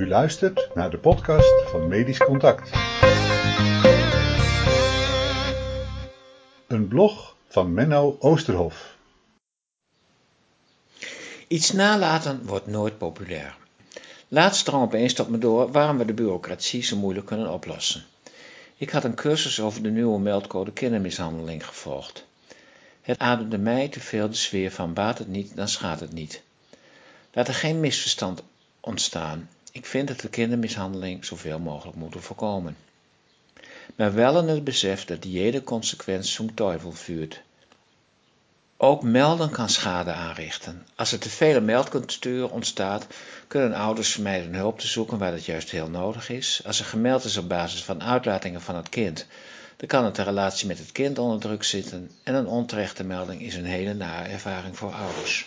U luistert naar de podcast van Medisch Contact. Een blog van Menno Oosterhof. Iets nalaten wordt nooit populair. Laatst drong opeens tot me door waarom we de bureaucratie zo moeilijk kunnen oplossen. Ik had een cursus over de nieuwe meldcode kindermishandeling gevolgd. Het ademde mij te veel de sfeer van baat het niet, dan schaadt het niet. Laat er geen misverstand ontstaan. Ik vind dat we kindermishandeling zoveel mogelijk moeten voorkomen. Maar wel in het besef dat jede consequentie zum teufel vuurt. Ook melden kan schade aanrichten. Als er te vele meldcultuur ontstaat, kunnen ouders vermijden hulp te zoeken waar dat juist heel nodig is. Als er gemeld is op basis van uitlatingen van het kind, dan kan het de relatie met het kind onder druk zitten en een onterechte melding is een hele nare ervaring voor ouders.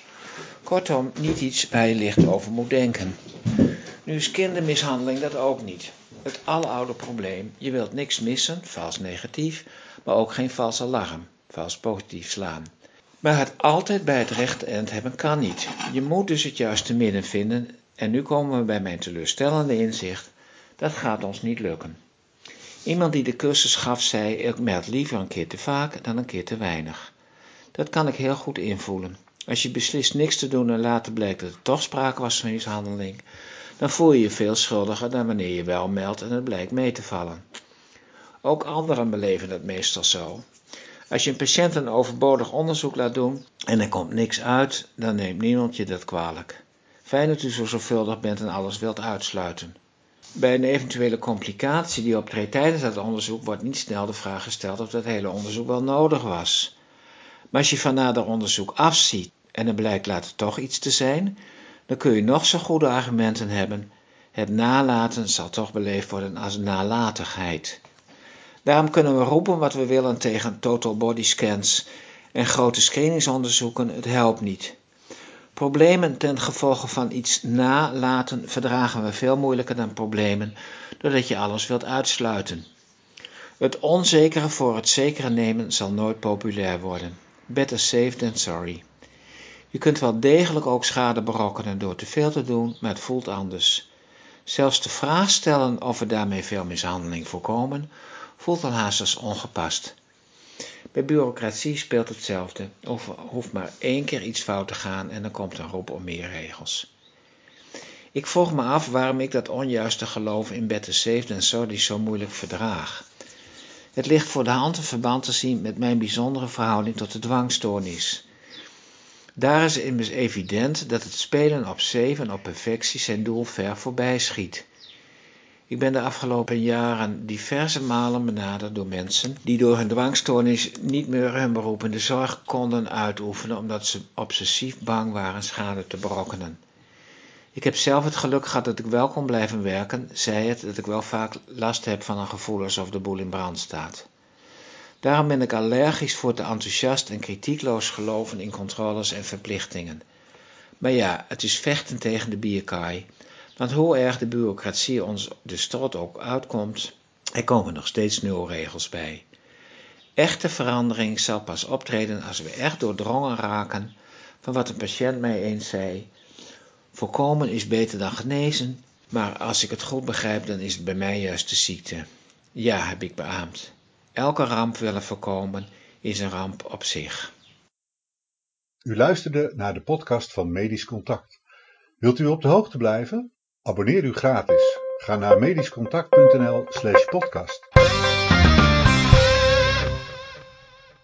Kortom, niet iets waar je licht over moet denken. Nu is kindermishandeling dat ook niet. Het aloude probleem, je wilt niks missen, vals negatief, maar ook geen vals alarm, vals positief slaan. Maar het altijd bij het rechte eind hebben kan niet. Je moet dus het juiste midden vinden en nu komen we bij mijn teleurstellende inzicht, dat gaat ons niet lukken. Iemand die de cursus gaf zei, ik meld liever een keer te vaak dan een keer te weinig. Dat kan ik heel goed invoelen. Als je beslist niks te doen en later blijkt dat er toch sprake was van mishandeling, dan voel je je veel schuldiger dan wanneer je wel meldt en het blijkt mee te vallen. Ook anderen beleven het meestal zo. Als je een patiënt een overbodig onderzoek laat doen en er komt niks uit, dan neemt niemand je dat kwalijk. Fijn dat u zo zorgvuldig bent en alles wilt uitsluiten. Bij een eventuele complicatie die optreedt tijdens dat onderzoek wordt niet snel de vraag gesteld of dat hele onderzoek wel nodig was. Maar als je van nader onderzoek afziet en er blijkt later toch iets te zijn, dan kun je nog zo goede argumenten hebben. Het nalaten zal toch beleefd worden als nalatigheid. Daarom kunnen we roepen wat we willen tegen total body scans en grote screeningsonderzoeken, het helpt niet. Problemen ten gevolge van iets nalaten verdragen we veel moeilijker dan problemen doordat je alles wilt uitsluiten. Het onzekere voor het zekere nemen zal nooit populair worden. Better safe than sorry. Je kunt wel degelijk ook schade berokkenen door te veel te doen, maar het voelt anders. Zelfs de vraag stellen of we daarmee veel mishandeling voorkomen, voelt al haast als ongepast. Bij bureaucratie speelt hetzelfde. Of hoeft maar één keer iets fout te gaan en dan komt een roep om meer regels. Ik vroeg me af waarom ik dat onjuiste geloof in better safe than sorry zo moeilijk verdraag. Het ligt voor de hand een verband te zien met mijn bijzondere verhouding tot de dwangstoornis. Daar is immers evident dat het spelen op safe en op perfectie zijn doel ver voorbij schiet. Ik ben de afgelopen jaren diverse malen benaderd door mensen die door hun dwangstoornis niet meer hun beroep in de zorg konden uitoefenen omdat ze obsessief bang waren schade te berokkenen. Ik heb zelf het geluk gehad dat ik wel kon blijven werken, zij het dat ik wel vaak last heb van een gevoel alsof de boel in brand staat. Daarom ben ik allergisch voor te enthousiast en kritiekloos geloven in controles en verplichtingen. Maar ja, het is vechten tegen de bierkaai. Want hoe erg de bureaucratie ons de strot ook uitkomt, er komen nog steeds nieuwe regels bij. Echte verandering zal pas optreden als we echt doordrongen raken van wat een patiënt mij eens zei. Voorkomen is beter dan genezen, maar als ik het goed begrijp, dan is het bij mij juist de ziekte. Ja, heb ik beaamd. Elke ramp willen voorkomen is een ramp op zich. U luisterde naar de podcast van Medisch Contact. Wilt u op de hoogte blijven? Abonneer u gratis. Ga naar medischcontact.nl/podcast.